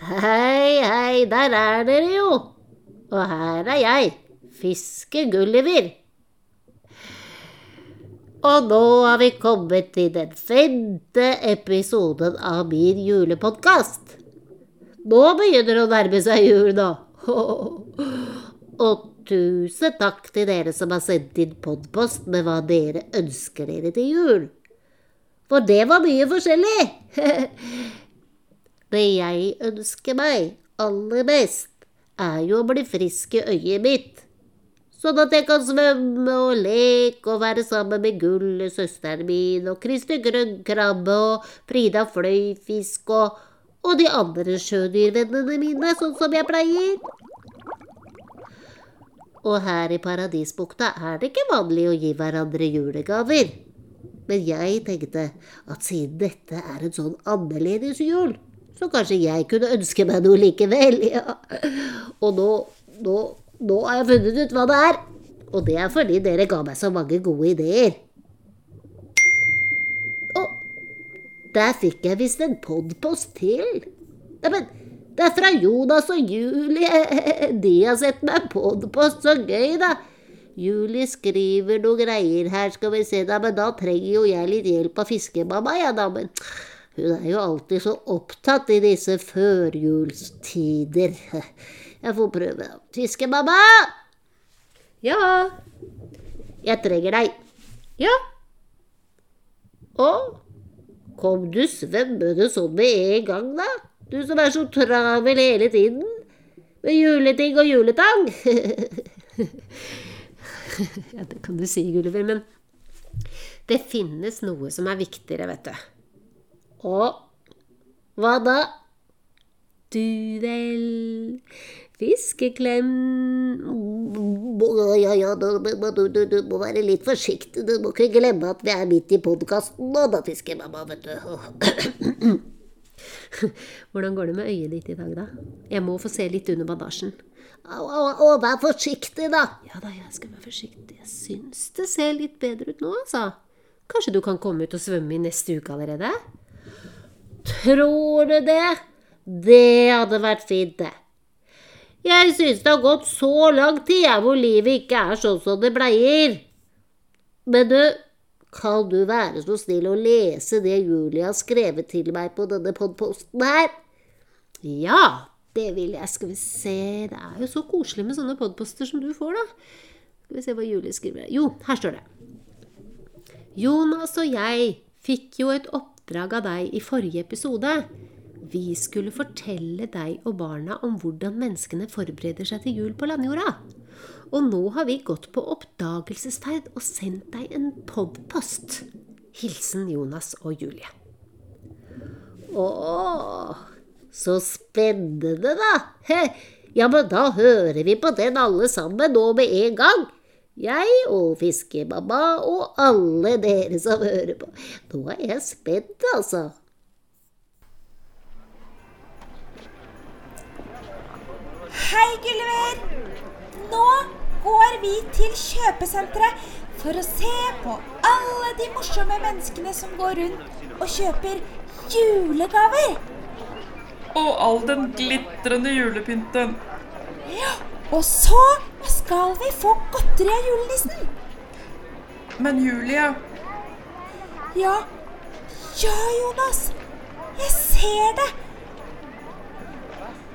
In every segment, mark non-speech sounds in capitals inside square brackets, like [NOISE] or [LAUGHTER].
Hei, hei, der er dere jo. Og her er jeg, Fiske Gulliver. Og nå har vi kommet til den femte episoden av min julepodkast. Nå begynner det å nærme seg jul, da. [LAUGHS] Og tusen takk til dere som har sendt inn podpost med hva dere ønsker dere til jul. For det var mye forskjellig. [LAUGHS] Det jeg ønsker meg aller mest, er jo å bli frisk i øyet mitt. Sånn at jeg kan svømme og leke og være sammen med Gulle, søsteren min, og Kristin Grønn Krabbe og Frida Fløyfisk og, og de andre sjødyrvennene mine, sånn som jeg pleier. Og her i Paradisbukta er det ikke vanlig å gi hverandre julegaver. Men jeg tenkte at siden dette er en sånn annerledes jul, så kanskje jeg kunne ønske meg noe likevel. [LAUGHS] Ja. Og nå, nå, nå har jeg funnet ut hva det er. Og det er fordi dere ga meg så mange gode ideer. Å, der fikk jeg visst en podpost til. Neimen, det er fra Jonas og Julie. [LAUGHS] De har sett meg podpost. Så gøy, da. Julie skriver noen greier her, skal vi se, da, men da trenger jo jeg litt hjelp av fiskemamma, ja da. Men hun er jo alltid så opptatt i disse førjulstider. [LAUGHS] Jeg får prøve. Fiskemamma! Ja? Jeg trenger deg. Ja? Å? Kom du svømmende sånn med en gang, da? Du som er så travel hele tiden. Med juleting og juletang. [LAUGHS] ja, det kan du si, Gulliver, men det finnes noe som er viktigere, vet du. Og hva da? Du vel Fiskeklem Ja, ja, du, du, du, du, må være litt forsiktig. Du må ikke glemme at vi er midt i podkasten nå, da, fiskemamma, vet du. [CLEARS THROAT] Hvordan går det med øyet ditt i dag, da? Jeg må få se litt under bandasjen. Å, å, vær forsiktig, da. Ja da, jeg skal være forsiktig. Jeg syns det ser litt bedre ut nå, altså. Kanskje du kan komme ut og svømme i neste uke allerede? Tror du det? Det hadde vært fint, det. Jeg synes det har gått så lang tid jeg, hvor livet ikke er sånn som det pleier. Men du, kan du være så snill å lese det Julie har skrevet til meg på denne podposten her? Ja, det vil jeg. Skal vi se Det er jo så koselig med sånne podposter som du får, da. Skal vi se hva Julie skriver. Jo, her står det. Jonas og jeg fikk jo et oppdrag av deg i forrige episode. Vi skulle fortelle deg og barna om hvordan menneskene forbereder seg til jul på landjorda. Og nå har vi gått på oppdagelsesferd og sendt deg en podpost. Hilsen Jonas og Julie. Å, så spennende, da. Ja, men da hører vi på den alle sammen nå med en gang. Jeg og fiskemamma og alle dere som hører på. Nå er jeg spent, altså. Hei, Gulliver! Nå går vi til kjøpesenteret for å se på alle de morsomme menneskene som går rundt og kjøper julegaver. Og all den glitrende julepynten. Ja, og så skal vi få godteri av julenissen. Men Julie, Ja, ja, Jonas. Jeg ser det.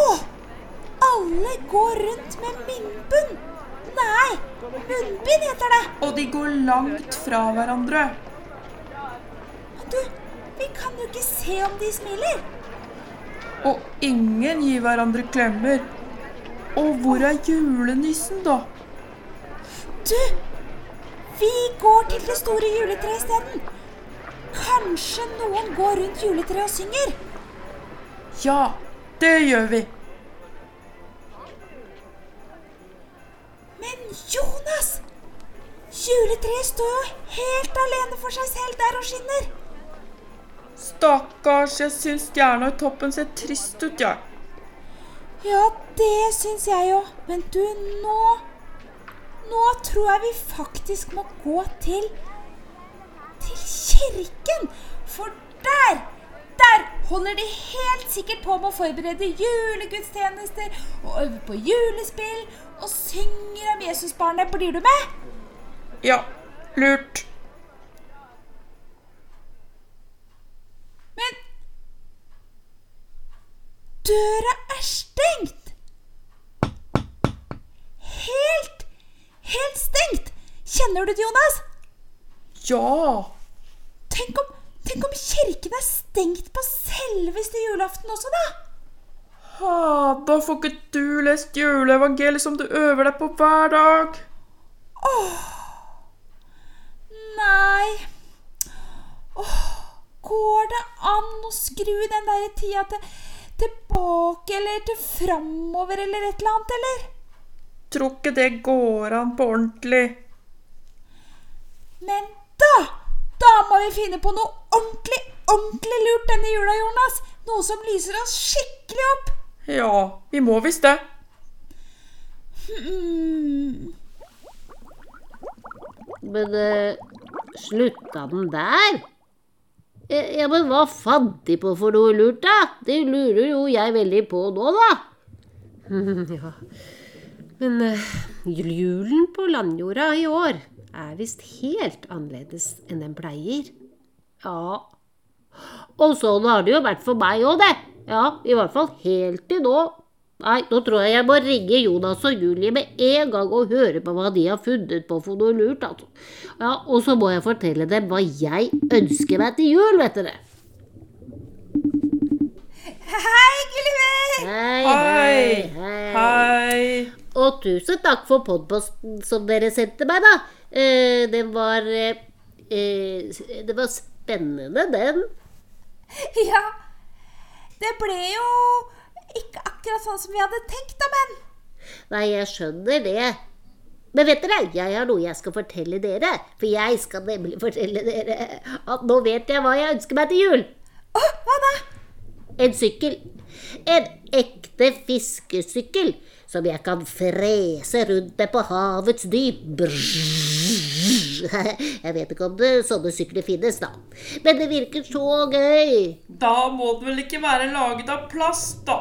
Å, alle går rundt med munnbind. Nei, munnbind heter det. og de går langt fra hverandre. Men du, vi kan jo ikke se om de smiler. Og ingen gir hverandre klemmer. Og hvor er julenissen, da? Du, vi går til det store juletreet isteden. Kanskje noen går rundt juletreet og synger? Ja, det gjør vi. Men Jonas! Juletreet står jo helt alene for seg selv der og skinner. Stakkars, jeg syns stjerna i toppen ser trist ut, jeg. Ja, det syns jeg òg. Men du, nå Nå tror jeg vi faktisk må gå til til kirken. For der, der holder de helt sikkert på med å forberede julegudstjenester og øve på julespill og synger om Jesusbarnet. Blir du med? Ja, lurt. Men døra er stengt. Helt, helt stengt. Kjenner du det, Jonas? Ja. Tenk om, tenk om kirken er stengt på selveste julaften også, da? Ha, da får ikke du lest juleevangeliet som du øver deg på hver dag. Åh. Nei. Åh, går det an å skru den der tida til, tilbake eller til framover eller et eller annet, eller? Tror ikke det går an på ordentlig. Men da, da må vi finne på noe ordentlig, ordentlig lurt denne jula, Jonas. Noe som lyser oss skikkelig opp. Ja, vi må visst det. Hmm. Men uh, slutta den der? Eh, Ja, men hva fant de på for noe lurt, da? Det lurer jo jeg veldig på nå, da. [LAUGHS] ja. Men uh, julen på landjorda i år er visst helt annerledes enn den pleier. Ja. Og sånn har det jo vært for meg òg, det. Ja, i hvert fall helt til nå. Nei, nå tror jeg jeg må ringe Jonas og Julie med en gang og høre på hva de har funnet på for noe lurt. Altså. Ja, Og så må jeg fortelle dem hva jeg ønsker meg til jul, vet dere. Hei, Gulliver! Hei, Hei. hei, hei. Og tusen takk for podposten som dere sendte meg, da. Eh, det var eh, eh, Det var spennende, den. [LAUGHS] Ja, det ble jo ikke akkurat sånn som vi hadde tenkt, da, men Nei, jeg skjønner det. Men vet dere, jeg har noe jeg skal fortelle dere. For jeg skal nemlig fortelle dere at nå vet jeg hva jeg ønsker meg til jul. Å, hva da? En sykkel. En ekte fiskesykkel som jeg kan frese rundt med på havets dyp. Jeg vet ikke om det, sånne sykler finnes, da. Men det virker så gøy. Da må den vel ikke være laget av plast, da?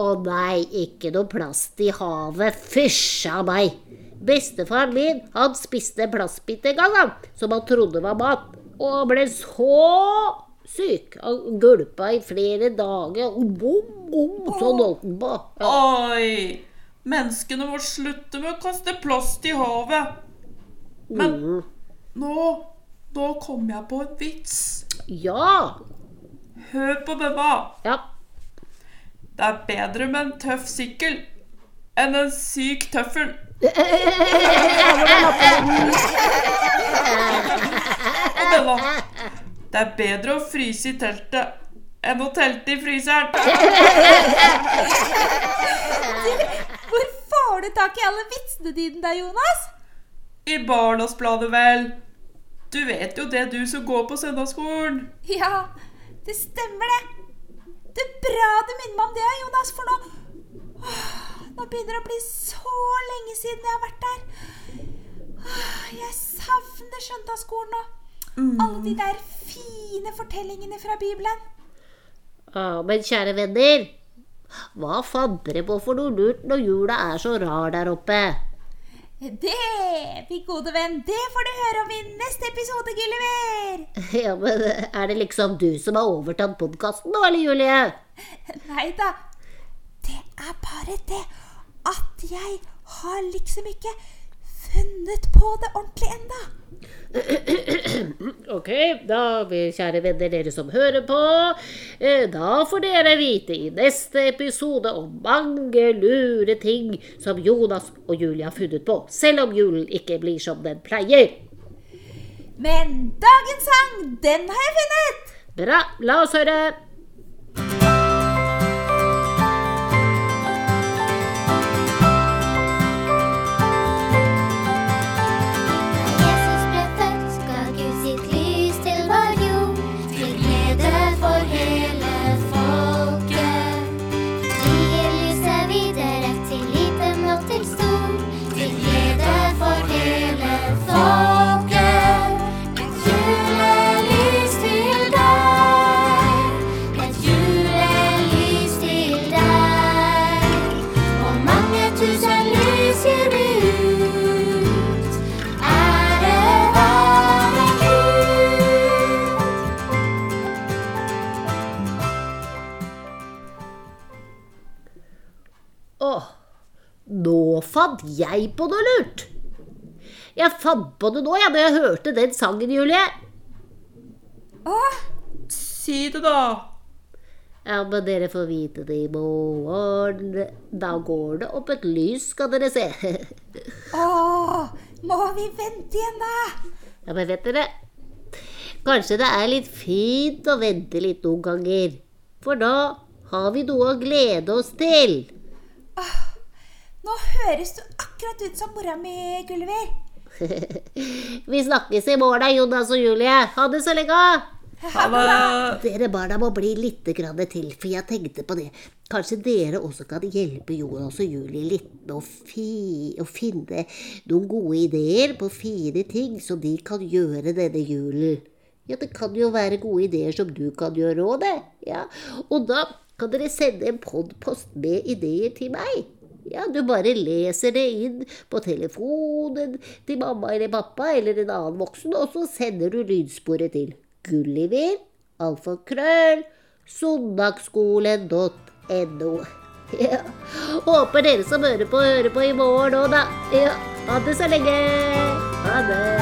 Å nei, ikke noe plast i havet. Fysj a meg. Bestefaren min han spiste en plastbit en gang, han, som han trodde var mat. Og ble så syk. Han gulpa i flere dager. Og Bom, bom, sånn holdt han på. Ja. Oi! Menneskene må slutte med å kaste plast i havet. Men Mm. nå Nå kom jeg på en vits. ja. Hør på denne. Ja. Det er bedre med en tøff sykkel enn en syk tøffel. [LAUGHS] Og denne. Det er bedre å fryse i teltet enn å telte i fryseren. Hvor får du tak i alle vitsene dine da, Jonas? I Barnas Bladet, vel. Du vet jo det, du som går på søndagsskolen. Ja, det stemmer det. Det er bra du minner meg om det, Jonas, for nå Nå begynner det å bli så lenge siden jeg har vært der. Jeg savner søndagsskolen og alle de der fine fortellingene fra Bibelen. Ja, men kjære venner, hva fant dere på for noe lurt når jula er så rar der oppe? Det, min gode venn, det får du høre om i neste episode, Gulliver. [LAUGHS] Ja, men Er det liksom du som har overtatt podkasten nå, eller Julie? [LAUGHS] Nei da. Det er bare det at jeg har liksom ikke funnet på det ordentlig enda. [CLEARS THROAT] Ok, da, kjære venner, dere som hører på, eh, da får dere vite i neste episode om mange lure ting som Jonas og Julie har funnet på, selv om julen ikke blir som den pleier. Men dagens sang, den har jeg funnet. Bra, la oss høre. Fant jeg på noe lurt. Jeg fant på det nå, ja, da jeg hørte den sangen, Julie. Å, Si det, da. Ja, men dere får vite det i morgen. Da går det opp et lys, skal dere se. [LAUGHS] å, må vi vente igjen, da? Ja, men vet dere, kanskje det er litt fint å vente litt noen ganger. For da har vi noe å glede oss til. Nå høres du akkurat ut som mora mi, Gulliver. [LAUGHS] Vi snakkes i morgen, Jonas og Julie. Ha det så lenge. Ha det. Dere barna må bli litt til, for jeg tenkte på det. Kanskje dere også kan hjelpe Jonas og Julie litt med å, fi å finne noen gode ideer på fine ting som de kan gjøre denne julen. Ja, det kan jo være gode ideer som du kan gjøre òg, det. Ja. Og da kan dere sende en podpost med ideer til meg. Ja, du bare leser det inn på telefonen til mamma eller pappa eller en annen voksen, og så sender du lydsporet til Gulliver, alfakrøll, søndagsskolen.no. Ja. Håper dere som hører på, hører på i morgen òg, da. Ja. Ha det så lenge. Ha det.